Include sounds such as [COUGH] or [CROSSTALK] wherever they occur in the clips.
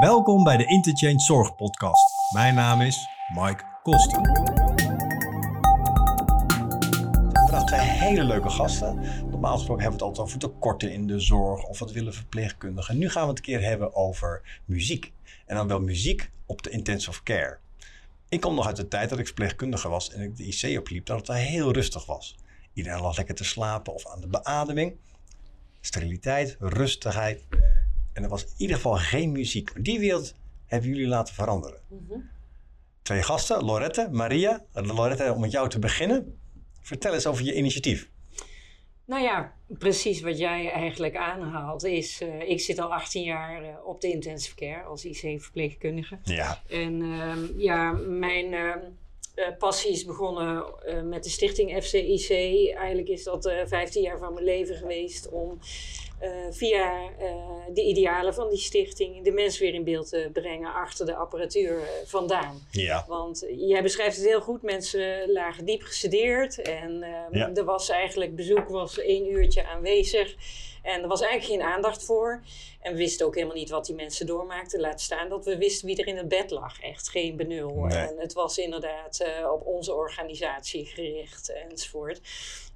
Welkom bij de Interchange Zorg Podcast. Mijn naam is Mike Koster. Vandaag twee hele leuke gasten. Normaal gesproken hebben we het altijd over tekorten in de zorg of wat willen verpleegkundigen. Nu gaan we het een keer hebben over muziek. En dan wel muziek op de intensive care. Ik kom nog uit de tijd dat ik verpleegkundige was en ik de IC opliep, dat het heel rustig was. Iedereen lag lekker te slapen of aan de beademing. Steriliteit, rustigheid. En er was in ieder geval geen muziek. Maar die wereld hebben jullie laten veranderen. Twee gasten, Lorette, Maria. Lorette, om met jou te beginnen. Vertel eens over je initiatief. Nou ja, precies wat jij eigenlijk aanhaalt is... eh, ik zit al 18 jaar eh, op de intensive care als IC-verpleegkundige. Ja. En ehm, ja, mijn ehm, eh, passie is begonnen met de stichting FCIC. Eigenlijk is dat eh 15 jaar van mijn leven geweest om via eh, de idealen van die stichting de mens weer in beeld te brengen achter de apparatuur eh, vandaan. Ja. Want jij beschrijft het heel goed. Mensen lagen diep gesedeerd. En ehm, Ja. er was eigenlijk, bezoek was één uurtje aanwezig. En er was eigenlijk geen aandacht voor. En we wisten ook helemaal niet wat die mensen doormaakten. Laat staan dat we wisten wie er in het bed lag. Echt geen benul. Nee. En het was inderdaad eh, op onze organisatie gericht enzovoort.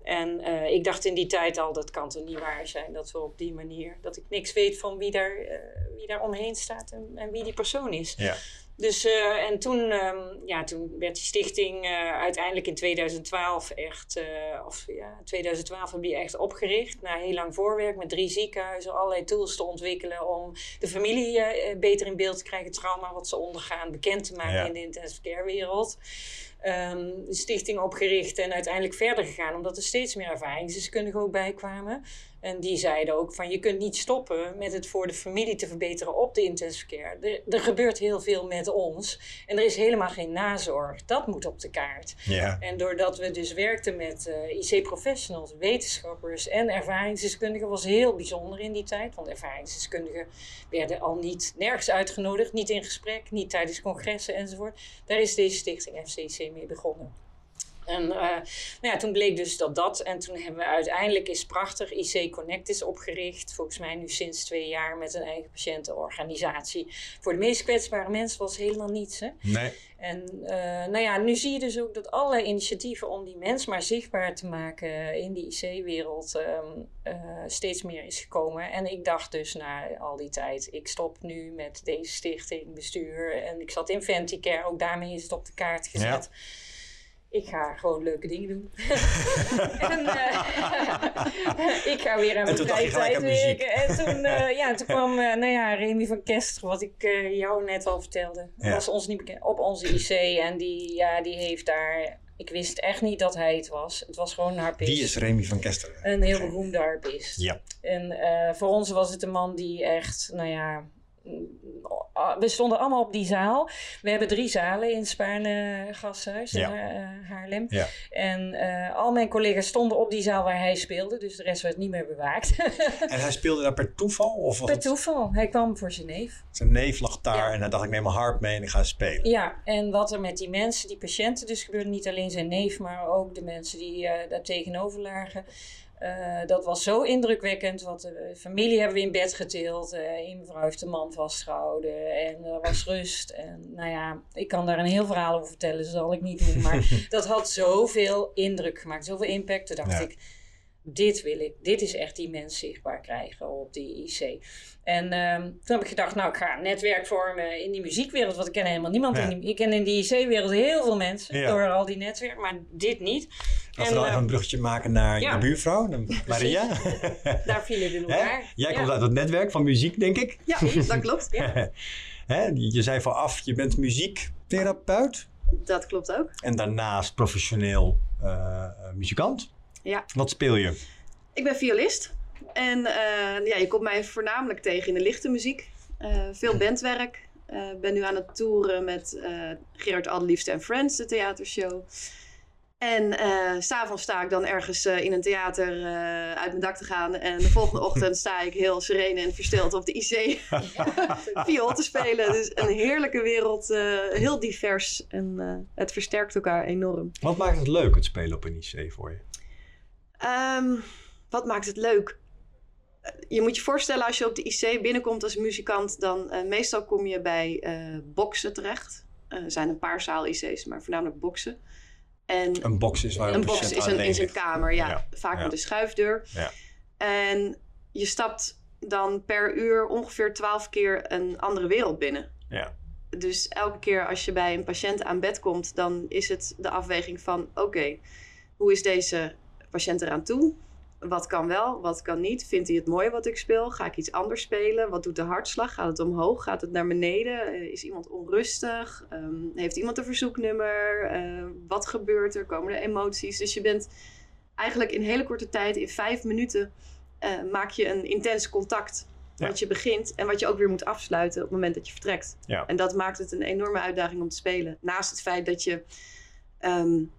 En eh, ik dacht in die tijd al, dat kan toch niet waar zijn dat we op die manier, dat ik niks weet van wie daar, eh, wie daar omheen staat en, en wie die persoon is. Ja. Dus eh, en toen, ehm, ja, toen werd die stichting eh, uiteindelijk in 2012 echt, eh, of ja, 2012 hebben die echt opgericht. Na heel lang voorwerk met drie ziekenhuizen, allerlei tools te ontwikkelen om de familie beter in beeld te krijgen, het trauma wat ze ondergaan, bekend te maken Ja. in de intensive care wereld. Ehm, de stichting opgericht en uiteindelijk verder gegaan, omdat er steeds meer ervaringsdeskundigen ook bij kwamen. En die zeiden ook van je kunt niet stoppen met het voor de familie te verbeteren op de intensive care. Er, er gebeurt heel veel met ons en er is helemaal geen nazorg. Dat moet op de kaart. Ja. En doordat we dus werkten met eh, IC-professionals, wetenschappers en ervaringsdeskundigen, was heel bijzonder in die tijd. Want ervaringsdeskundigen werden al niet nergens uitgenodigd, niet in gesprek, niet tijdens congressen enzovoort. Daar is deze stichting FCC mee begonnen. En eh, nou ja, toen bleek dus dat dat. En toen hebben we uiteindelijk is prachtig IC Connect is opgericht. Volgens mij nu sinds twee jaar met een eigen patiëntenorganisatie. Voor de meest kwetsbare mensen was helemaal niets. Hè? Nee. En eh, nou ja, nu zie je dus ook dat allerlei initiatieven om die mens maar zichtbaar te maken in die IC-wereld ehm, eh, steeds meer is gekomen. En ik dacht dus na al die tijd, ik stop nu met deze stichting, bestuur. En ik zat in Venticare, ook daarmee is het op de kaart gezet. Ik ga gewoon leuke dingen doen. [LAUGHS] en eh, [LAUGHS] ik ga weer aan mijn vrije tijd werken. En toen, eh, [LAUGHS] ja, toen kwam eh, nou ja, Remy van Kester, wat ik jou net al vertelde. Ja. was ons niet bekend. Op onze IC. En die, ja, die heeft daar... Ik wist echt niet dat hij het was. Het was gewoon een harpist. Wie is Remy van Kesteren? Een heel beroemde harpist. Ja. En voor ons was het een man die echt, nou ja... mm, We stonden allemaal op die zaal. We hebben drie zalen in Spaarne Gasthuis in Ha- Haarlem. Ja. En eh, al mijn collega's stonden op die zaal waar hij speelde. Dus de rest werd niet meer bewaakt. [LAUGHS] En hij speelde daar per toeval? Of per het toeval. Hij kwam voor zijn neef. zijn neef lag daar Ja. en hij dacht ik neem mijn harp mee en ik ga spelen. Ja, en wat er met die mensen, die patiënten dus gebeurde, niet alleen zijn neef, maar ook de mensen die eh, daar tegenover lagen. Eh, dat was zo indrukwekkend, want de familie hebben we in bed getild. Eh een mevrouw heeft de man vastgehouden en er was rust. En nou ja, ik kan daar een heel verhaal over vertellen, dat zal ik niet doen. Maar [LAUGHS] dat had zoveel indruk gemaakt, zoveel impact. Toen dacht Ja. ik, dit wil ik. Dit is echt die mens zichtbaar krijgen op die IC. En ehm, toen heb ik gedacht, nou, ik ga een netwerk vormen in die muziekwereld. Want ik ken helemaal niemand. Ja. In die, ik ken in die IC-wereld heel veel mensen Ja. door al die netwerken, maar dit niet. Als we dan eh, even een bruggetje maken naar je buurvrouw, Maria. [LAUGHS] Daar vielen Hè? elkaar. Jij komt uit het netwerk van muziek, denk ik. Ja, [LAUGHS] dat klopt. [LAUGHS] Je zei vooraf, je bent muziektherapeut Dat klopt ook. en daarnaast professioneel eh, muzikant. Ja. Wat speel je? Ik ben violist. En eh, ja, je komt mij voornamelijk tegen in de lichte muziek. Eh, veel bandwerk. Eh ben nu aan het toeren met eh Gerard Adeliefste en Friends, de theatershow. En s s'avonds sta ik dan ergens eh, in een theater eh, uit mijn dak te gaan. En de volgende [LAUGHS] ochtend sta ik heel serene en versteld op de IC [LAUGHS] viool te spelen. Dus een heerlijke wereld, heel divers. En het versterkt elkaar enorm. Wat maakt het leuk, het spelen op een IC voor je? Ehm, wat maakt het leuk? je moet je voorstellen, als je op de IC binnenkomt als muzikant, dan uh, meestal kom je bij uh, boksen terecht. er zijn een paar zaal-IC's, maar voornamelijk boksen. En een box is waar een box is een, in zijn kamer, ja. ja. Vaak met een schuifdeur. Ja. En je stapt dan per uur ongeveer twaalf keer een andere wereld binnen. Ja. Dus elke keer als je bij een patiënt aan bed komt, dan is het de afweging van: oké, hoe is deze patiënt eraan toe? Wat kan wel, wat kan niet? Vindt hij het mooi wat ik speel? Ga ik iets anders spelen? Wat doet de hartslag? Gaat het omhoog? Gaat het naar beneden? Eh, is iemand onrustig? Ehm, heeft iemand een verzoeknummer? Uh, wat gebeurt er? Komen er emoties? Dus je bent eigenlijk in hele korte tijd, in vijf minuten, uh, maak je een intens contact. Wat je begint en wat je ook weer moet afsluiten op het moment dat je vertrekt. Ja. En dat maakt het een enorme uitdaging om te spelen. Naast het feit dat je um,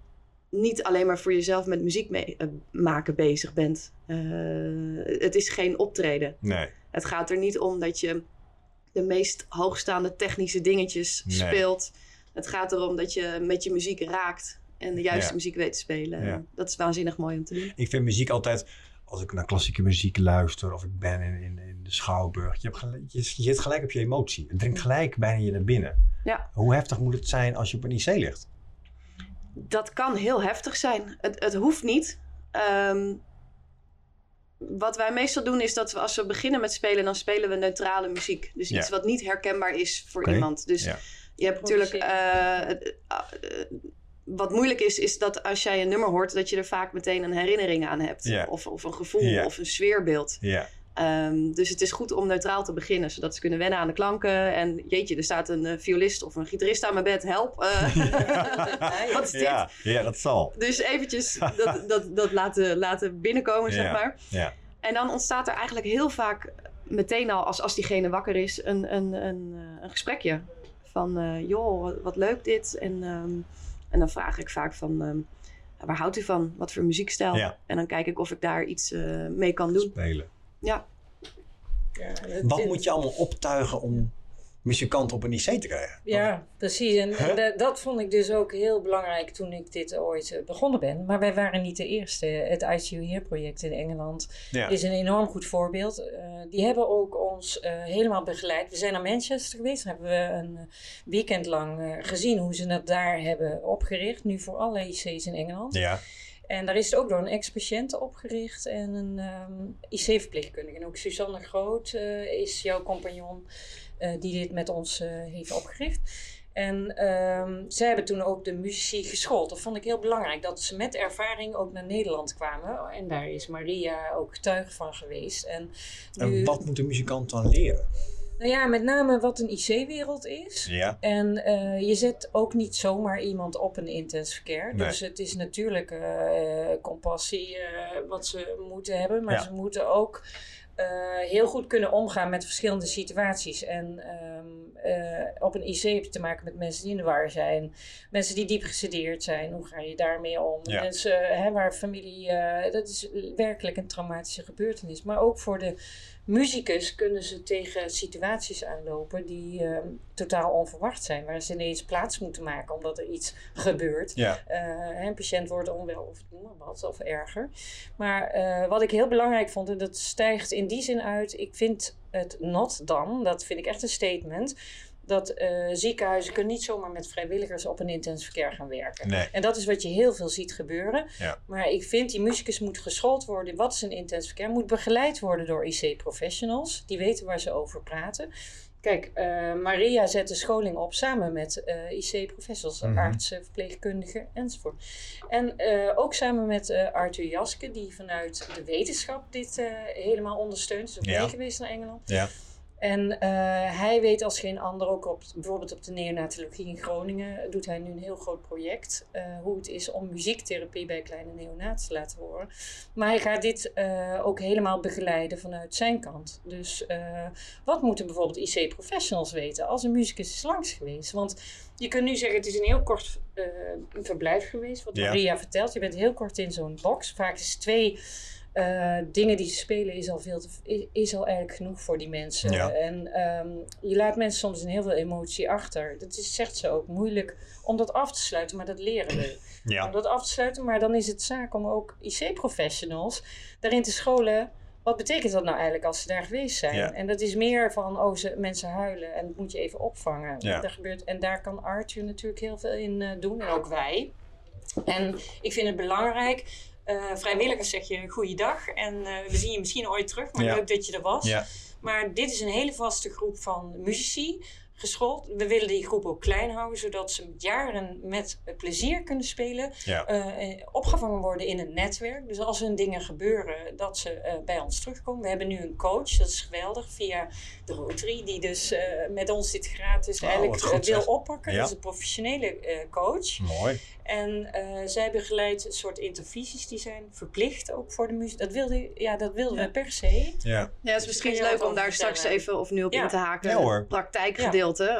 niet alleen maar voor jezelf met muziek mee, uh, maken bezig bent. Uh, het is geen optreden. Nee. Het gaat er niet om dat je de meest hoogstaande technische dingetjes Nee. speelt. Het gaat erom dat je met je muziek raakt en de juiste Ja. muziek weet te spelen. Ja. Dat is waanzinnig mooi om te doen. Ik vind muziek altijd, als ik naar klassieke muziek luister of ik ben in, in, in de Schouwburg, je, hebt gelijk, je, je zit gelijk op je emotie. Het dringt gelijk bijna je naar binnen. Ja. Hoe heftig moet het zijn als je op een IC ligt? Dat kan heel heftig zijn. Het, het hoeft niet. Ehm, wat wij meestal doen is dat we als we beginnen met spelen, dan spelen we neutrale muziek. Dus iets Ja. wat niet herkenbaar is voor iemand. Dus Ja. je hebt natuurlijk. Eh, eh, wat moeilijk is, is dat als jij een nummer hoort, dat je er vaak meteen een herinnering aan hebt. Ja. Of, of een gevoel Ja. of een sfeerbeeld. Ja, Ehm, dus het is goed om neutraal te beginnen, zodat ze kunnen wennen aan de klanken. En jeetje, er staat een eh, violist of een gitarist aan mijn bed, help. eh, [LAUGHS] [LAUGHS] Wat is dit? ja, ja, dat zal. Dus eventjes dat, dat, dat laten, laten binnenkomen, zeg maar. Ja, En dan ontstaat er eigenlijk heel vaak meteen al, als, als diegene wakker is, een, een, een, eh, een gesprekje. Van, joh, wat, wat leuk dit. En, ehm, en dan vraag ik vaak van, ehm, waar houdt u van? Wat voor muziekstijl? Ja. En dan kijk ik of ik daar iets mee kan doen. spelen. Ja, Ja, het- Wat het- moet je allemaal optuigen om muzikanten op een IC te krijgen? Ja, precies. En, Huh? da- dat vond ik dus ook heel belangrijk toen ik dit ooit eh, begonnen ben. Maar wij waren niet de eerste. Het ICU Here project in Engeland Ja. is een enorm goed voorbeeld. Eh, die hebben ook ons eh, helemaal begeleid. We zijn naar Manchester geweest. Daar hebben we een eh, weekend lang eh, gezien hoe ze dat daar hebben opgericht. Nu voor alle IC's in Engeland. Ja, En daar is het ook door een ex-patiënt opgericht en een ehm, IC-verpleegkundige. En ook Suzanne Groot eh, is jouw compagnon eh, die dit met ons eh, heeft opgericht. En ehm, zij hebben toen ook de muzici geschoold. Dat vond ik heel belangrijk, dat ze met ervaring ook naar Nederland kwamen. En daar is Maria ook getuige van geweest. En, nu, en wat moet een muzikant dan leren? Nou ja, met name wat een IC-wereld is. Ja, En eh, je zet ook niet zomaar iemand op een intensive care. Nee. Dus het is natuurlijk eh, compassie eh, wat ze moeten hebben. Maar Ja. ze moeten ook heel goed kunnen omgaan met verschillende situaties. En ehm, eh, op een IC heb je te maken met mensen die in de war zijn. Mensen die diep gesedeerd zijn. Hoe ga je daarmee om? Ja. Mensen hè, waar familie... dat is werkelijk een traumatische gebeurtenis. Maar ook voor de muzikus kunnen ze tegen situaties aanlopen die ehm, totaal onverwacht zijn. Waar ze ineens plaats moeten maken omdat er iets gebeurt. ja, Eh, een patiënt wordt onwel of noem maar wat, of erger. Maar eh, wat ik heel belangrijk vond, en dat stijgt in die zin uit, ik vind het not dan, dat vind ik echt een statement, dat eh, ziekenhuizen kunnen niet zomaar met vrijwilligers op een intensive care gaan werken. nee. En dat is wat je heel veel ziet gebeuren. Ja. Maar ik vind die muzikus moet geschoold worden. Wat is een intensive care? Moet begeleid worden door IC-professionals. Die weten waar ze over praten. Kijk, eh, Maria zet de scholing op samen met eh, IC-professionals, Mhm. artsen, verpleegkundigen enzovoort. En ook samen met Arthur Jaske, die vanuit de wetenschap dit helemaal ondersteunt. Is ook Ja. mee geweest naar Engeland. Ja, En eh, hij weet als geen ander, ook op, bijvoorbeeld op de neonatologie in Groningen, doet hij nu een heel groot project. eh, hoe het is om muziektherapie bij kleine neonaten te laten horen. Maar hij gaat dit eh, ook helemaal begeleiden vanuit zijn kant. Dus wat moeten bijvoorbeeld IC-professionals weten als een muzikus is langs geweest? Want je kunt nu zeggen, het is een heel kort verblijf geweest, wat Ja. Maria vertelt. Je bent heel kort in zo'n box. Vaak is twee eh, dingen die ze spelen is al, veel te, is, is al eigenlijk genoeg voor die mensen. Ja. En ehm, je laat mensen soms in heel veel emotie achter. Dat is, zegt ze ook, moeilijk om dat af te sluiten, maar dat leren we. [CLEARS THROAT] ja, Om dat af te sluiten, maar dan is het zaak om ook IC-professionals daarin te scholen wat betekent dat nou eigenlijk als ze daar geweest zijn? Ja. En dat is meer van, oh, ze, mensen huilen en dat moet je even opvangen. Ja. Dat gebeurt, en daar kan Arthur natuurlijk heel veel in eh, doen en ook wij. En ik vind het belangrijk, vrijwilligers zeg je goeiedag en eh, we zien je misschien ooit terug, maar Ja. leuk dat je er was. Ja. Maar dit is een hele vaste groep van muzici, geschoold. We willen die groep ook klein houden, zodat ze jaren met plezier kunnen spelen. Ja. eh, opgevangen worden in een netwerk. Dus als er dingen gebeuren, dat ze eh, bij ons terugkomen. We hebben nu een coach, dat is geweldig, via de Rotary, die dus eh, met ons dit gratis Oh, eigenlijk goed, wil zeg. oppakken. Ja. Dat is een professionele eh, coach. Mooi. En eh, zij begeleidt een soort intervisies die zijn verplicht ook voor de muziek. Dat wilden, ja, dat wilden Ja. we per se. Ja. Ja, het is misschien kun je leuk om daar straks even of nu op Ja. in te haken. Ja, hoor.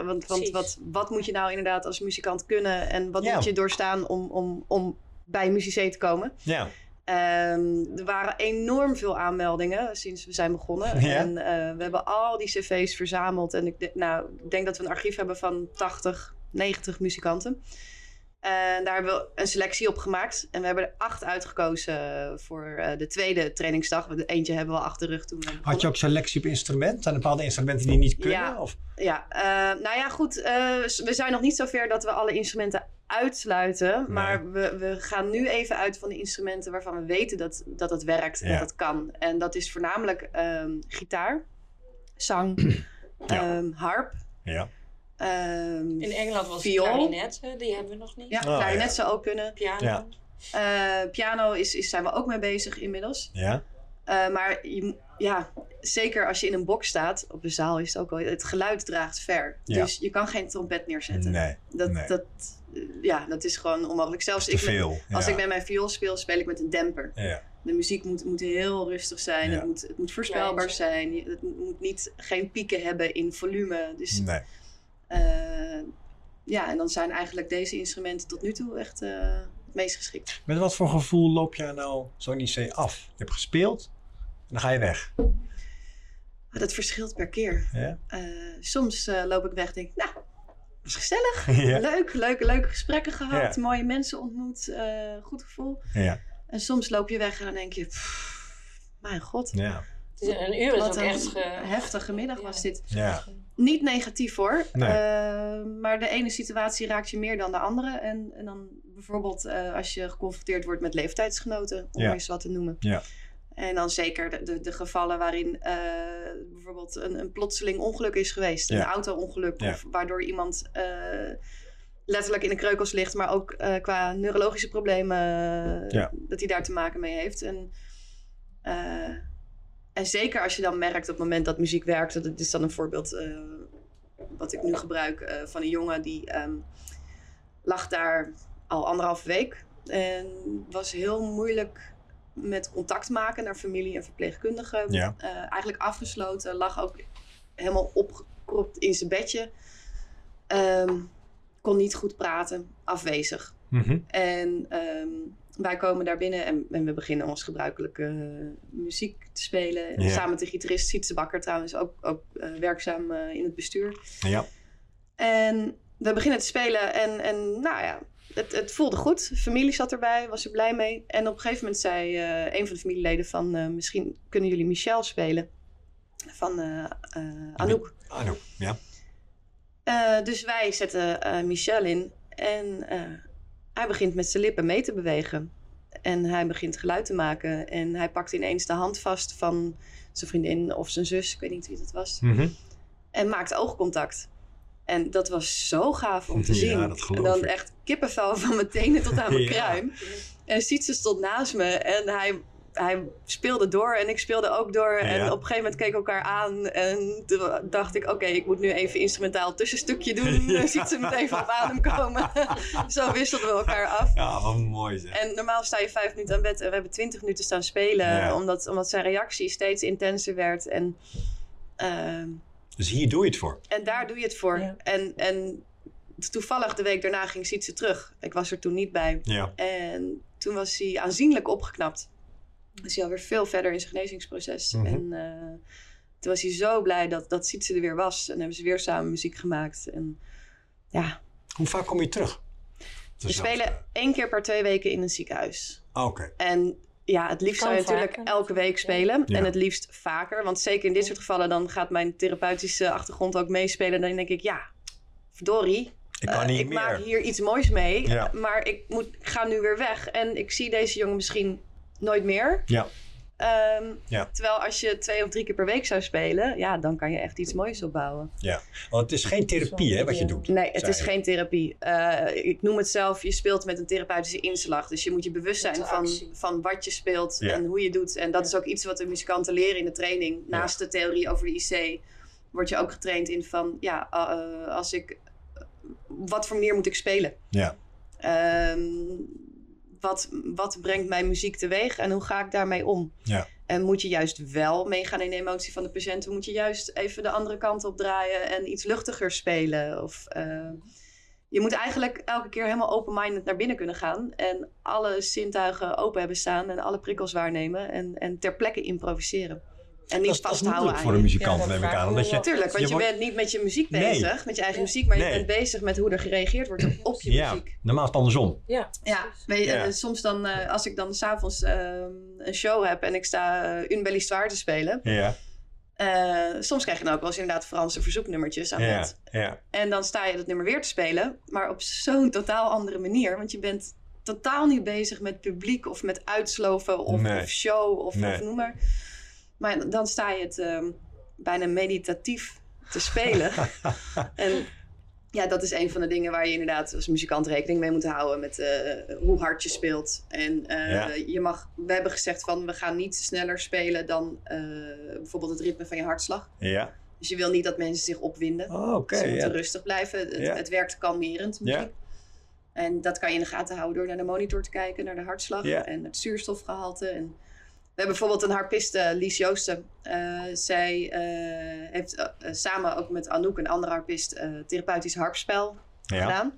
Want, want wat, wat moet je nou inderdaad als muzikant kunnen? En wat Ja. moet je doorstaan om, om, om bij Musicé te komen? Ja. Ehm, er waren enorm veel aanmeldingen sinds we zijn begonnen. Ja. En eh, we hebben al die cv's verzameld. En ik, de- nou, ik denk dat we een archief hebben van 80, 90 muzikanten. En daar hebben we een selectie op gemaakt. En we hebben er acht uitgekozen voor eh, de tweede trainingsdag. Want Eentje hebben we al achter de rug toen Had je ook selectie op instrument? Zijn er bepaalde instrumenten die niet kunnen? Ja. Of? Ja, eh, nou ja, goed. eh, we zijn nog niet zover dat we alle instrumenten uitsluiten. Maar we, we gaan nu even uit van de instrumenten waarvan we weten dat, dat het werkt en Ja. dat het kan. En dat is voornamelijk ehm, gitaar, zang, [CLEARS THROAT] Ja. ehm, harp. Ja. Ehm, In Engeland was Viool. het klarinet, hè, die hebben we nog niet. ja, Oh, klarinet ja. zou ook kunnen. Piano. Ja. Eh, piano is, is, zijn we ook mee bezig inmiddels. Ja. Eh, maar je, ja, zeker als je in een box staat, op de zaal is het ook wel, het geluid draagt ver. Ja. Dus je kan geen trompet neerzetten. Nee. Dat, nee. dat, eh, ja, dat is gewoon onmogelijk. Zelfs ik met- veel. als ja. ik met mijn viool speel, speel ik met een demper. Ja. De muziek moet, moet heel rustig zijn. Ja. Het, moet, het moet voorspelbaar zijn. Het moet niet, geen pieken hebben in volume. Dus Nee. Eh, ja, en dan zijn eigenlijk deze instrumenten tot nu toe echt eh, het meest geschikt. Met wat voor gevoel loop jij nou zo'n IC af? Je hebt gespeeld en dan ga je weg. Maar dat verschilt per keer. Ja? Eh, soms loop ik weg en denk ik, nou, dat is gezellig. [LAUGHS] Ja. Leuk, leuke, leuke gesprekken gehad. Ja. Mooie mensen ontmoet. goed gevoel. Ja. En soms loop je weg en dan denk je, pff, mijn god. Ja. Het is een uur is Wat ook een echt... ge- heftige middag Ja. was dit. Ja. Niet negatief hoor. Nee. Eh, maar de ene situatie raakt je meer dan de andere. En, en dan bijvoorbeeld eh, als je geconfronteerd wordt met leeftijdsgenoten, om Ja. eens wat te noemen. Ja. En dan zeker de, de, de gevallen waarin eh, bijvoorbeeld een, een plotseling ongeluk is geweest. Ja. Een auto-ongeluk. Ja. Of waardoor iemand eh, letterlijk in de kreukels ligt. Maar ook eh, qua neurologische problemen. eh, Ja. Dat hij daar te maken mee heeft. En, eh, en zeker als je dan merkt op het moment dat muziek werkt. Dat is dan een voorbeeld eh, wat ik nu gebruik. eh, van een jongen die ehm, lag daar al anderhalve week. En was heel moeilijk met contact maken naar familie en verpleegkundigen. Ja. Eh, eigenlijk afgesloten. Lag ook helemaal opgekropt in zijn bedje. Ehm, kon niet goed praten. Afwezig. Mhm. En ehm, wij komen daar binnen en, en we beginnen ons gebruikelijke eh, muziek te spelen. Ja. Samen met de gitarist Sietse Bakker trouwens, ook, ook eh, werkzaam eh, in het bestuur. Ja. En we beginnen te spelen en, en nou ja, het, het voelde goed. De familie zat erbij, was er blij mee. En op een gegeven moment zei een van de familieleden van... misschien kunnen jullie Michel spelen. Van Anouk. Nou, ja. Dus wij zetten Michel in en hij begint met zijn lippen mee te bewegen. En hij begint geluid te maken. En hij pakt ineens de hand vast van zijn vriendin of zijn zus, ik weet niet wie dat was. Mhm. En maakt oogcontact. En dat was zo gaaf om te [LAUGHS] Ja, zien. en dan ik. echt kippenvel van mijn tenen tot aan [LAUGHS] mijn Ja. kruin. En Sietse stond naast me en hij, hij speelde door en ik speelde ook door. En Ja. op een gegeven moment keken we elkaar aan. En toen dacht ik, oké, ik moet nu even instrumentaal tussenstukje doen. [LAUGHS] Ja. Ja. Sietse moet even op adem komen. [LAUGHS] Zo wisselden we elkaar af. Ja, wat mooi zeg. En normaal sta je vijf minuten aan bed en we hebben twintig minuten staan spelen. Ja. Omdat, omdat zijn reactie steeds intenser werd. En, ehm, Dus hier doe je het voor. en daar doe je het voor. Ja. En, en toevallig de week daarna ging Sietse terug. Ik was er toen niet bij. Ja. En toen was hij aanzienlijk opgeknapt. Was hij alweer veel verder in zijn genezingsproces. Mhm. En eh, toen was hij zo blij dat, dat Sietse er weer was. En hebben ze weer samen muziek gemaakt. En ja, Hoe vaak kom je terug? we spelen één keer per twee weken in een ziekenhuis. Ah, Oké. En ja, het liefst Kan zou je natuurlijk vaker. elke week spelen. Ja. En het liefst vaker. Want zeker in dit soort gevallen, dan gaat mijn therapeutische achtergrond ook meespelen. Dan denk ik, ja, verdorie. Ik kan eh, niet ik meer. maak hier iets moois mee. Ja. Maar ik, moet, ik ga nu weer weg. En ik zie deze jongen misschien nooit meer. Ja. Ehm, Ja. Terwijl als je twee of drie keer per week zou spelen, ja, dan kan je echt iets moois opbouwen. Want het is geen therapie hè, wat je doet. Nee, het is je. geen therapie. Eh, ik noem het zelf, je speelt met een therapeutische inslag. Dus je moet je bewust zijn van, van wat je speelt Ja. en hoe je doet. En dat is ook iets wat de muzikanten leren in de training. Naast de theorie over de IC word je ook getraind in van, ja, eh, als ik, wat voor manier moet ik spelen? Ja. Ehm, wat, wat brengt mijn muziek teweeg en hoe ga ik daarmee om? Ja. En moet je juist wel meegaan in de emotie van de patiënt? Of moet je juist even de andere kant op draaien en iets luchtiger spelen? Of, eh, je moet eigenlijk elke keer helemaal open-minded naar binnen kunnen gaan. En alle zintuigen open hebben staan en alle prikkels waarnemen. En, en ter plekke improviseren. En niet vasthouden aan voor een muzikant, Ja, neem ik aan. Omdat je. Tuurlijk, want Je bent niet met je muziek Nee. bezig, met je eigen Ja. muziek, maar je bent bezig met hoe er gereageerd wordt op je ja, muziek. normaal is het andersom. Ja, Ja, weet je, Ja. en soms dan, eh, als ik dan s'avonds avonds een show heb en ik sta uh, Une Belle Histoire te spelen. Ja, eh, soms krijg je dan ook wel eens inderdaad Franse verzoeknummertjes aan ja, ja. En dan sta je dat nummer weer te spelen, maar op zo'n totaal andere manier. Want je bent totaal niet bezig met publiek of met uitsloven of, Nee. of show of, Nee. of noem maar. Maar dan sta je het ehm, bijna meditatief te spelen. [LAUGHS] en ja, dat is een van de dingen waar je inderdaad als muzikant rekening mee moet houden. Met eh, hoe hard je speelt. En eh, Ja. je mag, we hebben gezegd van we gaan niet sneller spelen dan eh, bijvoorbeeld het ritme van je hartslag. Ja, Dus je wil niet dat mensen zich opwinden. oh, oké. Ze moeten ja. rustig blijven. Het, Ja. het werkt kalmerend, muziek. Ja. En dat kan je in de gaten houden door naar de monitor te kijken, naar de hartslag en het zuurstofgehalte. En we hebben bijvoorbeeld een harpiste, Lies Joosten. Eh, zij eh, heeft eh, samen ook met Anouk, een andere harpist, therapeutisch harpspel Ja. gedaan.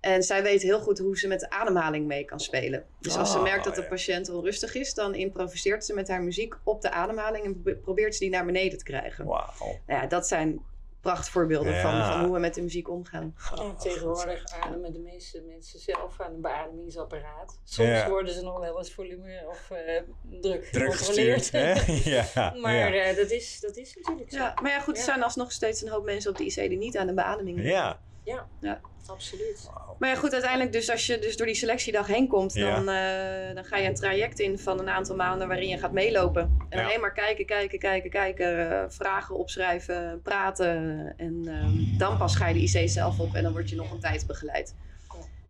En zij weet heel goed hoe ze met de ademhaling mee kan spelen. Dus als ze Oh, merkt dat de patiënt onrustig is, dan improviseert ze met haar muziek op de ademhaling en pro- probeert ze die naar beneden te krijgen. Wauw. Nou ja, dat zijn prachtvoorbeelden van, Ja. van hoe we met de muziek omgaan. Tegenwoordig ademen de meeste mensen zelf aan een beademingsapparaat. Soms Ja. worden ze nog wel eens volume of eh, druk Druk gecontroleerd. gestuurd. hè? [LAUGHS] ja. maar ja. eh, dat, is, dat is natuurlijk zo. Ja, maar ja, goed, er Ja. zijn alsnog steeds een hoop mensen op de IC die niet aan de beademing ja. Ja, Ja. absoluut. Maar ja, goed, uiteindelijk dus als je dus door die selectiedag heen komt, Ja. dan, eh, dan ga je een traject in van een aantal maanden waarin je gaat meelopen. En Ja. alleen maar kijken, kijken, kijken, kijken, eh, vragen opschrijven, praten. En ehm, dan pas ga je de IC zelf op en dan word je nog een tijd begeleid.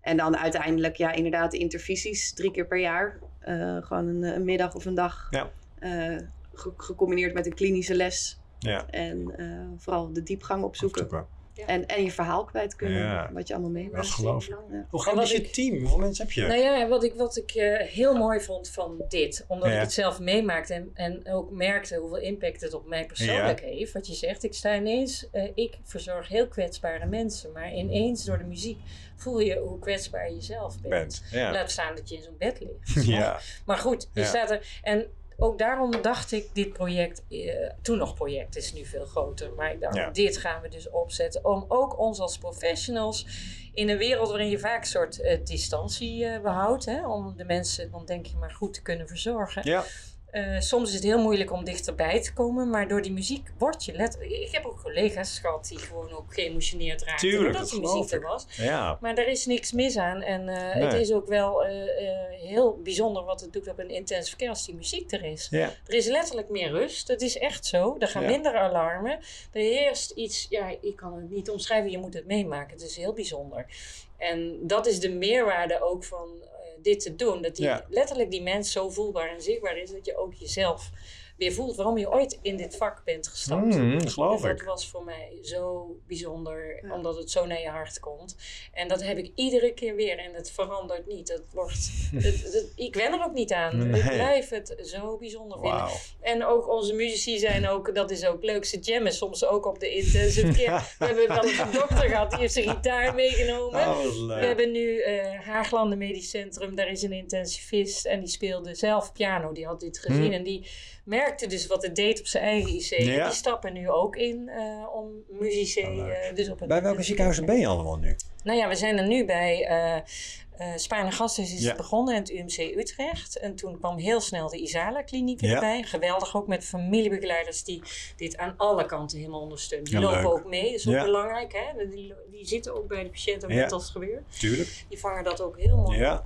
En dan uiteindelijk, ja, inderdaad, de intervisies drie keer per jaar. Eh, gewoon een, een middag of een dag. Ja. Eh, ge- gecombineerd met een klinische les. Ja. En eh, vooral de diepgang opzoeken. En, en je verhaal kwijt kunnen. Ja. Wat je allemaal Dat meemaakt. is gelooflijk. Ja. Hoe groot is je ik- team? Hoeveel mensen heb je? Nou ja, wat ik, wat ik eh, heel mooi vond van dit, omdat Ja. ik het zelf meemaakte en, en ook merkte hoeveel impact het op mij persoonlijk heeft. Wat je zegt, ik sta ineens, eh, ik verzorg heel kwetsbare mensen, maar ineens door de muziek voel je hoe kwetsbaar je zelf bent. Bent. Ja. Laat staan dat je in zo'n bed ligt. [LAUGHS] ja. Maar goed, je Ja. staat er. En ook daarom dacht ik, dit project, eh, toen nog project, is nu veel groter. Maar ik dacht, Ja. dit gaan we dus opzetten. Om ook ons als professionals in een wereld waarin je vaak een soort eh, distantie eh, behoudt. Hè, om de mensen, dan denk je maar goed te kunnen verzorgen. Ja. Eh, soms is het heel moeilijk om dichterbij te komen, maar door die muziek word je let. Ik heb ook collega's gehad die gewoon ook geëmotioneerd raakten Tuurlijk, doordat dat die muziek er was. Ja. Maar er is niks mis aan. En eh, het is ook wel eh, heel bijzonder wat het doet op een intensive care als die muziek er is. Ja. Er is letterlijk meer rust. Dat is echt zo. Er gaan Ja. minder alarmen. Er heerst iets, ja, ik kan het niet omschrijven. Je moet het meemaken. Het is heel bijzonder. En dat is de meerwaarde ook van dit te doen. Dat die, Ja. letterlijk die mens zo voelbaar en zichtbaar is. Dat je ook jezelf weer voelt waarom je ooit in dit vak bent gestapt. Mm, geloof En dat ik. was voor mij zo bijzonder, Ja. omdat het zo naar je hart komt. En dat heb ik iedere keer weer en het verandert niet. Het wordt, [LAUGHS] het, het- ik wen er ook niet aan. Nee. Ik blijf het zo bijzonder vinden. En ook onze muzici zijn ook, dat is ook leuk, ze jammen soms ook op de intensive [LAUGHS] care. We hebben wel eens een dokter gehad, die heeft zijn gitaar meegenomen. Oh, We hebben nu eh Haaglanden Medisch Centrum, daar is een intensivist en die speelde zelf piano. Die had dit gezien Hmm. en die merkte dus wat het deed op zijn eigen IC. Ja. die stappen nu ook in eh, om muzici Oh, leuk. eh, dus op een Bij welke ziekenhuizen ben je allemaal nu? Nou ja, we zijn er nu bij eh uh, Spaan en Gasthuis is Ja. het begonnen in het UMC Utrecht. En toen kwam heel snel de Isala-kliniek Ja. erbij. Geweldig ook met familiebegeleiders die dit aan alle kanten helemaal ondersteunen. Die Ja, lopen leuk. ook mee, dat is ook belangrijk. Hè? Die, die zitten ook bij de patiënt, ook Ja. net als het gebeurt. Tuurlijk. Die vangen dat ook heel mooi Ja. op.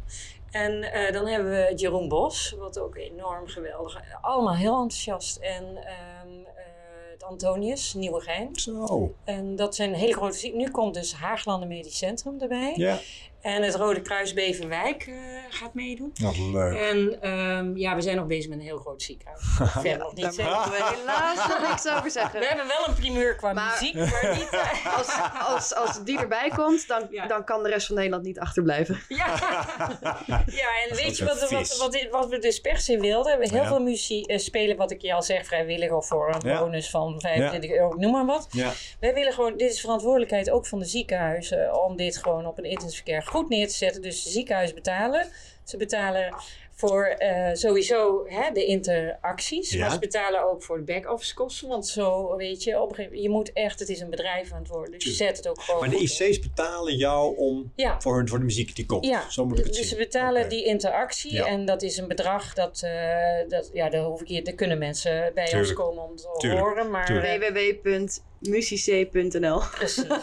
En eh, dan hebben we Jeroen Bos, wat ook enorm geweldig Allemaal heel enthousiast. En ehm, eh, het Antonius, Nieuwegein. Zo. En dat zijn hele grote. Nu komt dus Haaglanden Medisch Centrum erbij. Ja. En het Rode Kruis Beverwijk eh, gaat meedoen. Wat leuk. En ehm, ja, we zijn nog bezig met een heel groot ziekenhuis. [LAUGHS] Verder nog niet Daar zeggen. mogen we helaas nog niks over zeggen. We hebben wel een primeur qua Maar- muziek, maar niet... [LAUGHS] eh, Als, als, als die erbij komt, dan, Ja. dan kan de rest van Nederland niet achterblijven. ja. [LAUGHS] ja, en weet je wat, wat, wat, wat we dus per se wilden? We heel Ja. veel muziek eh, spelen, wat ik je al zeg, vrijwillig of voor een Ja. bonus van 25 euro, noem maar wat. Ja. Wij willen gewoon, dit is verantwoordelijkheid ook van de ziekenhuizen, om dit gewoon op een intensive care goed neer te zetten. Dus de ziekenhuizen betalen. Ze betalen voor eh, sowieso hè, de interacties, Ja. maar ze betalen ook voor de back-office kosten. Want zo, weet je, op een gegeven je moet echt, het is een bedrijf aan het worden. Dus je zet het ook gewoon Maar de in. IC's betalen jou om Ja. voor, voor de muziek die komt. Ja, Zo moet ik het dus zien. ze betalen die interactie Ja. en dat is een bedrag dat, eh, dat ja, daar hoef ik hier, daar kunnen mensen bij ons komen om te Tuurlijk. horen, maar www.musicee.nl precies. En,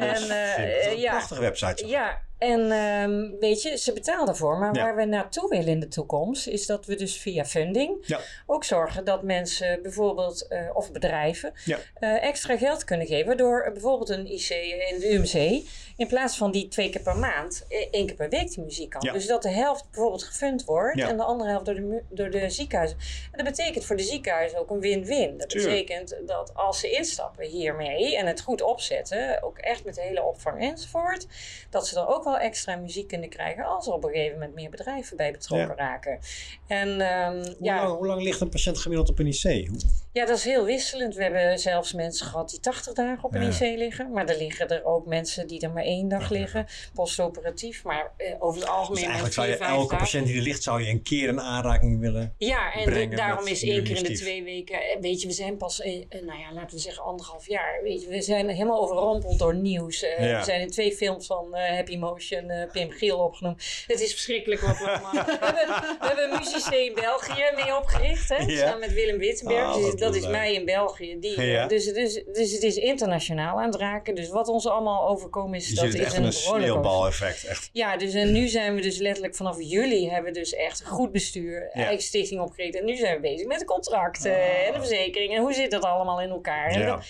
eh. Dat is een ja. prachtige website. Ja, en ehm, weet je, ze betalen ervoor. Maar Ja. waar we naartoe willen in de toekomst, is dat we dus via funding Ja. ook zorgen dat mensen bijvoorbeeld, eh, of bedrijven, Ja. eh, extra geld kunnen geven. Door bijvoorbeeld een IC in de UMC, in plaats van die twee keer per maand, eh, één keer per week die muziek kan. Dus dat de helft bijvoorbeeld gefund wordt en de andere helft door de, door de ziekenhuizen. En dat betekent voor de ziekenhuizen ook een win-win. Dat betekent dat als ze instappen hiermee en het goed opzetten, ook echt met de hele opvang enzovoort, dat ze er ook wel extra muziek kunnen krijgen als er op een gegeven moment meer bedrijven bij betrokken raken. En ehm, Hoe, ja, lang, hoe lang ligt een patiënt gemiddeld op een IC? Ja, dat is heel wisselend. We hebben zelfs mensen gehad die 80 dagen op een Ja. IC liggen. Maar er liggen er ook mensen die er maar één dag liggen, postoperatief. Maar eh, over het algemeen Dus eigenlijk zou je elke dagen. patiënt die er ligt, zou je een keer een aanraking willen. Ja, en brengen daarom is één keer in de twee weken. eh, Weet je, we zijn pas, eh, eh, nou ja, laten we zeggen anderhalf jaar. Weet je, we zijn helemaal overrompeld door nieuws. Eh, Ja. We zijn in twee films van eh, Happy Motion, eh, Pim Giel opgenomen. Het is verschrikkelijk wat we allemaal. we, [LAUGHS] hebben, we hebben een muziek in België mee opgericht, hè? Ja. Samen met Willem Wittenberg. Ah, dat is leuk. mij in België. Die, [LAUGHS] Ja. dus, dus, dus het is internationaal aan het raken. Dus wat ons allemaal overkomen is, Je dat is echt een een sneeuwbal-effect. Echt. Ja, dus en nu zijn we dus letterlijk vanaf juli hebben we dus echt goed bestuur, eigen stichting opgericht. En nu zijn we bezig met de contracten en de verzekering. En hoe zit dat allemaal in elkaar? Ah. Ja.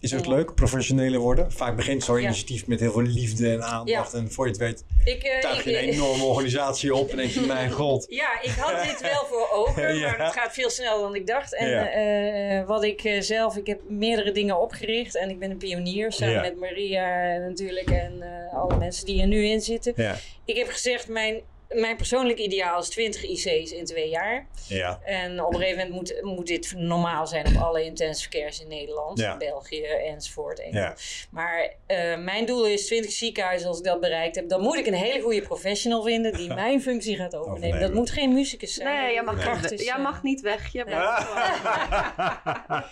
Is het leuk, professioneler worden? Vaak begint zo'n initiatief met heel veel liefde en aandacht. En voor je het weet, ik, eh, tuig je een enorme organisatie op en denk je, mijn god. [LAUGHS] Ja, ik had dit wel voor ogen, [LAUGHS] maar het gaat veel sneller dan ik dacht. En Ja. eh, wat ik eh, zelf, ik heb meerdere dingen opgericht en ik ben een pionier samen met Maria natuurlijk en eh, alle mensen die er nu in zitten. Ik heb gezegd, mijn, mijn persoonlijk ideaal is 20 IC's in twee jaar. ja, En op een gegeven moment moet, moet dit normaal zijn op alle intensive cares in Nederland, Ja. België enzovoort. Ja. Maar eh, mijn doel is 20 ziekenhuizen. Als ik dat bereikt heb, dan moet ik een hele goede professional vinden die [LAUGHS] mijn functie gaat overnemen. Overnemen. Dat moet geen muzikus zijn. Nee, jij mag, jij mag niet weg. Je [LAUGHS]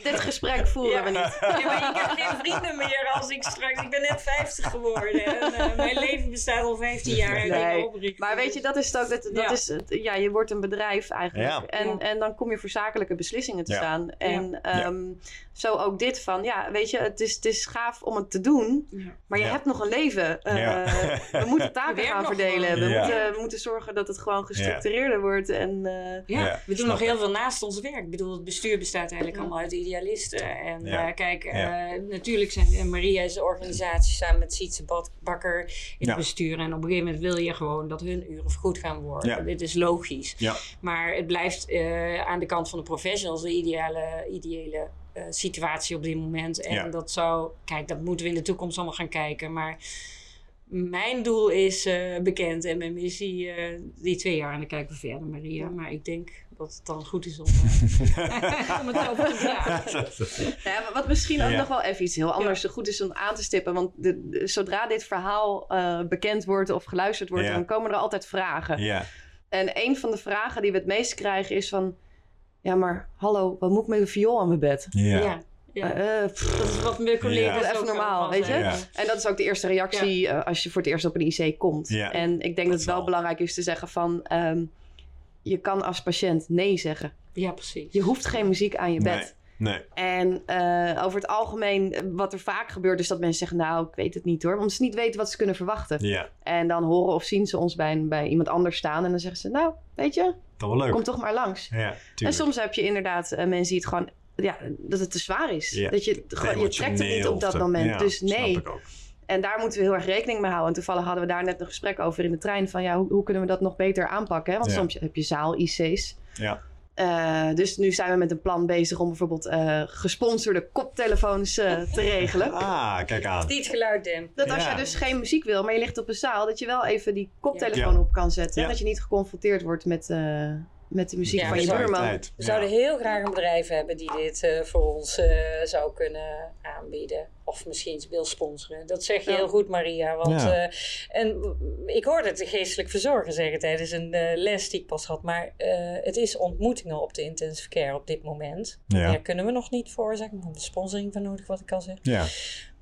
Dit gesprek voeren Ja. we niet. Ja, maar ik heb geen vrienden meer als ik straks. Ik ben net 50 geworden. En eh, mijn leven bestaat al 15 jaar. en Nee, oprichten. Maar weet je, dat is het ook. Dat, dat Ja. is het, ja, je wordt een bedrijf eigenlijk. Ja. En, Ja. en dan kom je voor zakelijke beslissingen te Ja. staan. En ehm, zo ook dit van, ja, weet je, het is, het is gaaf om het te doen. Ja. Maar je Ja. hebt nog een leven. Eh, Ja. We moeten [LAUGHS] taken gaan verdelen. We, Ja. moeten, we moeten zorgen dat het gewoon gestructureerder wordt. En, eh, Ja, Ja, we doen snap nog ik. heel veel naast ons werk. Ik bedoel, het bestuur bestaat eigenlijk Ja. allemaal uit idealisten. En Ja. eh, kijk, Ja. eh, natuurlijk zijn Maria is de organisatie samen met Sietse Bakker in Ja. het bestuur. En op een gegeven moment wil je gewoon dat hun uren vergoed gaan worden. Ja. Dit is logisch. Ja. Maar het blijft eh, aan de kant van de professionals de ideale, ideële eh, situatie op dit moment. En Ja. dat zou, kijk, dat moeten we in de toekomst allemaal gaan kijken. Maar mijn doel is eh, bekend en mijn missie eh, die twee jaar. En dan kijken we verder, Maria. Maar ik denk dat het dan goed is om, eh, [LAUGHS] om het over te vragen. Nou ja, wat misschien ook Ja. nog wel even iets heel anders goed is om aan te stippen. Want de, de- zodra dit verhaal eh, bekend wordt of geluisterd wordt, Ja. dan komen er altijd vragen. Ja, En een van de vragen die we het meest krijgen is van... Ja, maar hallo, wat moet ik met een viool aan mijn bed? ja. Ja, Ja. eh, pff, Dat is wat mijn collega's Ja. Even normaal, weet je? Ja. En dat is ook de eerste reactie eh, als je voor het eerst op een IC komt. Ja. En ik denk dat het wel wel. belangrijk is te zeggen van... ehm, je kan als patiënt nee zeggen. Ja, precies. Je hoeft geen muziek aan je bed. Nee. En eh, over het algemeen, wat er vaak gebeurt, is dat mensen zeggen: Nou, ik weet het niet hoor. Omdat ze niet weten wat ze kunnen verwachten. Ja, En dan horen of zien ze ons bij, een- bij iemand anders staan. En dan zeggen ze: Nou, weet je, toch wel leuk. kom toch maar langs. Ja, En soms heb je inderdaad eh, mensen die het gewoon, ja, dat het te zwaar is. Ja. Dat je, gewoon, je trekt het niet op dat moment. te- dus ja, nee. Snap ik ook. En daar moeten we heel erg rekening mee houden. En toevallig hadden we daar net een gesprek over in de trein. Van ja, hoe, hoe kunnen we dat nog beter aanpakken? Hè? Want Ja. soms heb je zaal-IC's. Ja. Eh, dus nu zijn we met een plan bezig om bijvoorbeeld eh, gesponsorde koptelefoons eh, te regelen. Ah, kijk aan. Die het geluid dempt. Dat als Ja. je dus geen muziek wil, maar je ligt op een zaal, dat je wel even die koptelefoon Ja. op kan zetten. Ja. En dat je niet geconfronteerd wordt met, eh, met de muziek Ja, van je we buurman. Tijd. We Ja. zouden heel graag een bedrijf hebben die dit eh, voor ons eh, zou kunnen aanbieden. Of misschien wil sponsoren. Dat zeg je Ja. heel goed, Maria. Want, Ja. eh, en ik hoorde het de geestelijk verzorger zeggen tijdens een eh, les die ik pas had. Maar eh, het is ontmoetingen op de intensive care op dit moment. Ja. Daar kunnen we nog niet voor zeggen. We hebben sponsoring voor nodig, wat ik al zeg. Ja,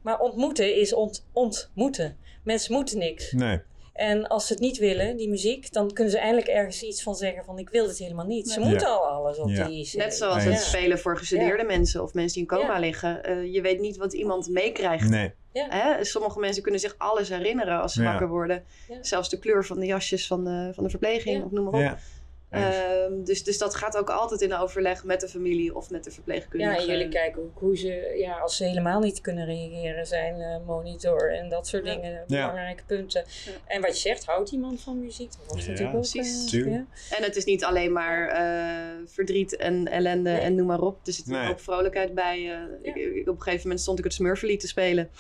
Maar ontmoeten is ont ontmoeten. Mensen moeten niks. nee. En als ze het niet willen, die muziek, dan kunnen ze eindelijk ergens iets van zeggen van ik wil dit helemaal niet. Ze Ja. moeten al alles op Ja. die IC. Net zoals het spelen voor gestudeerde mensen of mensen die in coma Ja. liggen. Eh, je weet niet wat iemand meekrijgt. Nee. Hè? Sommige mensen kunnen zich alles herinneren als ze Ja. wakker worden. Ja. Zelfs de kleur van de jasjes van de, van de verpleging Ja. of noem maar op. Ehm, dus, dus dat gaat ook altijd in overleg met de familie of met de verpleegkundige. Ja, en jullie kijken ook hoe ze, ja, als ze helemaal niet kunnen reageren, zijn eh, monitor en dat soort Ja. dingen belangrijke punten. Ja. En wat je zegt, houdt iemand van muziek? Dat was Ja, natuurlijk ook. precies. eh. En het is niet alleen maar eh, verdriet en ellende Nee. en noem maar op. Er zit Nee. hoop vrolijkheid bij. eh. ik, ik- op een gegeven moment stond ik het Smurfenlied te spelen.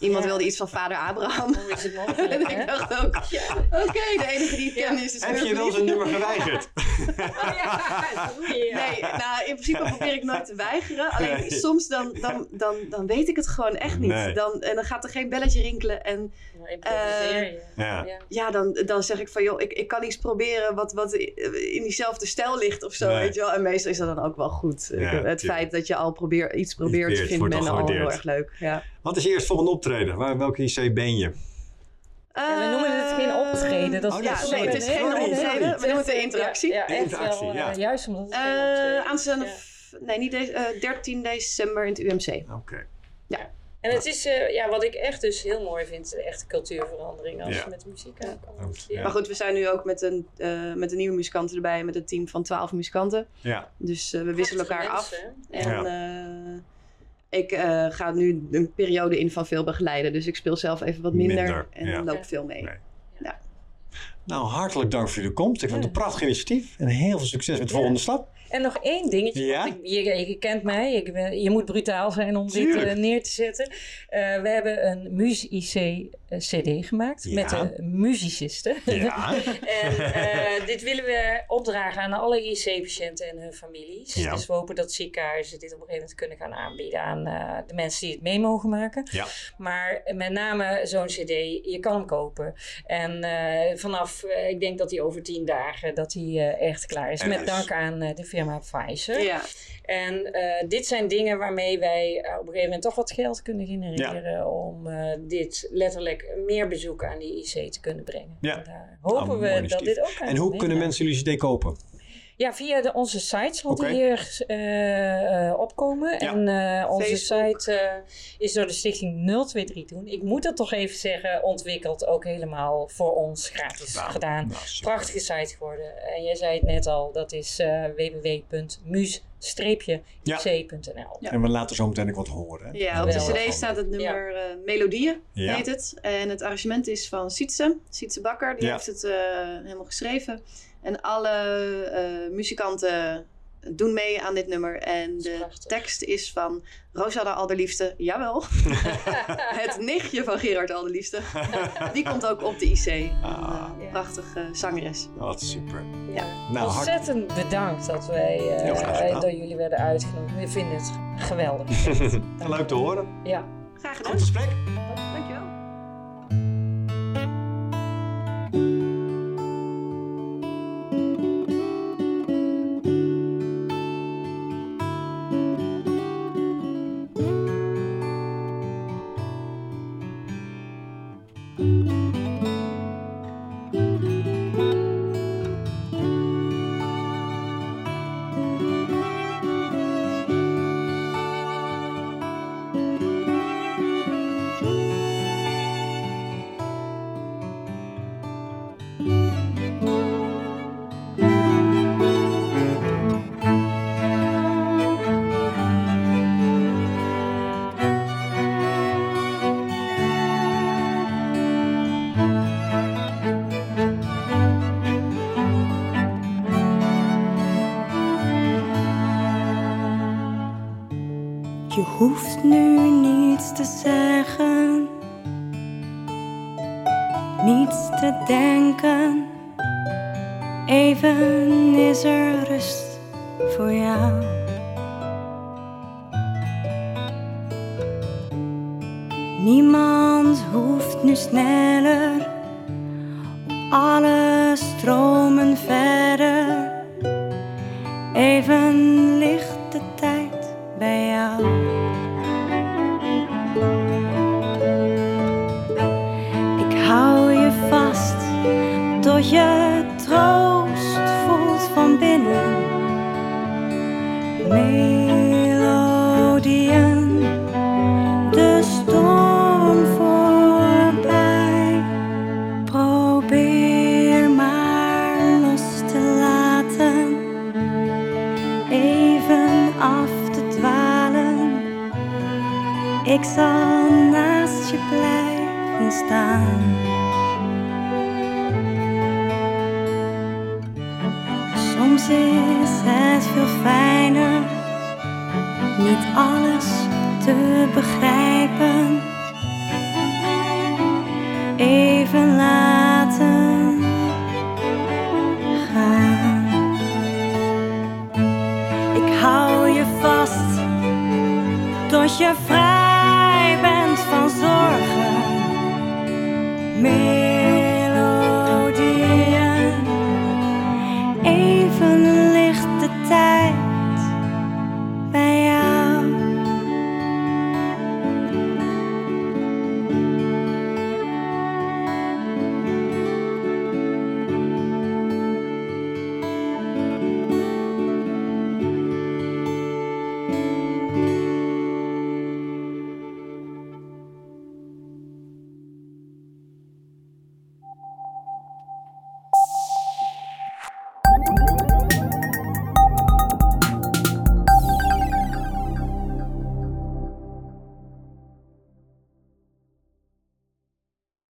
Iemand Ja. wilde iets van vader Abraham. Hoe is het [LAUGHS] en ik dacht ook, Ja. oké, de enige die ik ken is Heb je wel zo'n nummer geweigerd? [LAUGHS] Oh, ja, dat doe je, ja. Nee, nou in principe probeer ik nooit te weigeren. Alleen Nee. soms dan, dan, dan, dan weet ik het gewoon echt niet. Nee. Dan, en dan gaat er geen belletje rinkelen. En je. Ja. Ja. dan, dan zeg ik van joh, ik, ik kan iets proberen wat, wat in diezelfde stijl ligt of zo. Nee. Weet je wel? En meestal is dat dan ook wel goed. Ja, het tuurlijk. feit dat je al probeer, iets probeert, probeert, vindt wordt men al heel erg leuk. Ja. Wat is je eerstvolgende optreden? Waar, welke IC ben je? En we noemen het geen optreden. Dat is Oh, ja, dat nee, het is geen optreden. We noemen het een interactie. Ja, ja, echt Interactie, wel. ja. eh, juist omdat het geen Eh, optreden is. aanstaande, Ja. nee niet deze, eh, 13 december in het UMC. Oké. En het is, eh, ja, wat ik echt dus heel mooi vind, de echte cultuurverandering als Ja. je met muziek Ja. ja. Maar goed, we zijn nu ook met een, eh, met een nieuwe muzikanten erbij, met een team van 12 muzikanten. Ja. Dus eh, we wisselen elkaar af. mensen, hè? En eh, ik eh, ga nu een periode in van veel begeleiden. Dus ik speel zelf even wat minder, Minder, en ja. loop veel mee. Nee. Nou, hartelijk dank voor jullie komst. Ik vond het een prachtig initiatief. En heel veel succes met de volgende stap. En nog één dingetje. Ja? Ik, je, je kent mij. Ik ben, je moet brutaal zijn om dit eh, neer te zetten. Eh, we hebben een Muus-IC-CD gemaakt Ja. met de musicisten. Ja. [LAUGHS] en eh, dit willen we opdragen aan alle IC-patiënten en hun families. Dus we hopen dat ziekenhuizen dit op een gegeven moment kunnen gaan aanbieden aan eh, de mensen die het mee mogen maken. Ja. Maar met name zo'n CD, je kan hem kopen. En eh, vanaf, eh, ik denk dat hij over tien dagen, dat hij eh, echt klaar is. En met dank aan eh, de firma Pfizer. Ja, En eh, dit zijn dingen waarmee wij eh, op een gegeven moment toch wat geld kunnen genereren. Om eh, dit letterlijk meer bezoeken aan die IC te kunnen brengen. Ja. En daar hopen Ah, we dat dit ook aan En hoe kan kunnen mensen jullie CD kopen? Ja, via de, onze site zal Oké. die hier eh, eh, opkomen. Ja. En eh, onze Facebook. site eh, is door de stichting 023 doen. Ik moet dat toch even zeggen, ontwikkeld ook helemaal voor ons gratis Nou, gedaan. nou. Prachtige site geworden. En jij zei het net al, dat is eh www.mus-ic.nl. Ja. En we laten zo meteen ook wat horen. hè? ja op de cd staat het nummer eh, Melodieën, Ja. heet het. En het arrangement is van Sietse, Sietse Bakker. Die Ja. heeft het eh, helemaal geschreven. En alle eh, muzikanten doen mee aan dit nummer. En de prachtig. tekst is van Rosanna Alderliefste, jawel. [LAUGHS] het nichtje van Gerard Alderliefste. [LAUGHS] Die komt ook op de IC. Een Ah. eh, Ja. prachtige zangeres. Wat super. Ja. Nou, Ontzettend bedankt dat wij eh, door jullie werden uitgenodigd. We vinden het geweldig. [LAUGHS] Leuk te horen. ja. Graag gedaan. Goed gesprek. nu niets te zeggen, niets te denken. Even is er rust voor jou. Niemand hoeft nu sneller op alles. Even laten gaan. Ik hou je vast tot je vrij bent van zorgen. Meer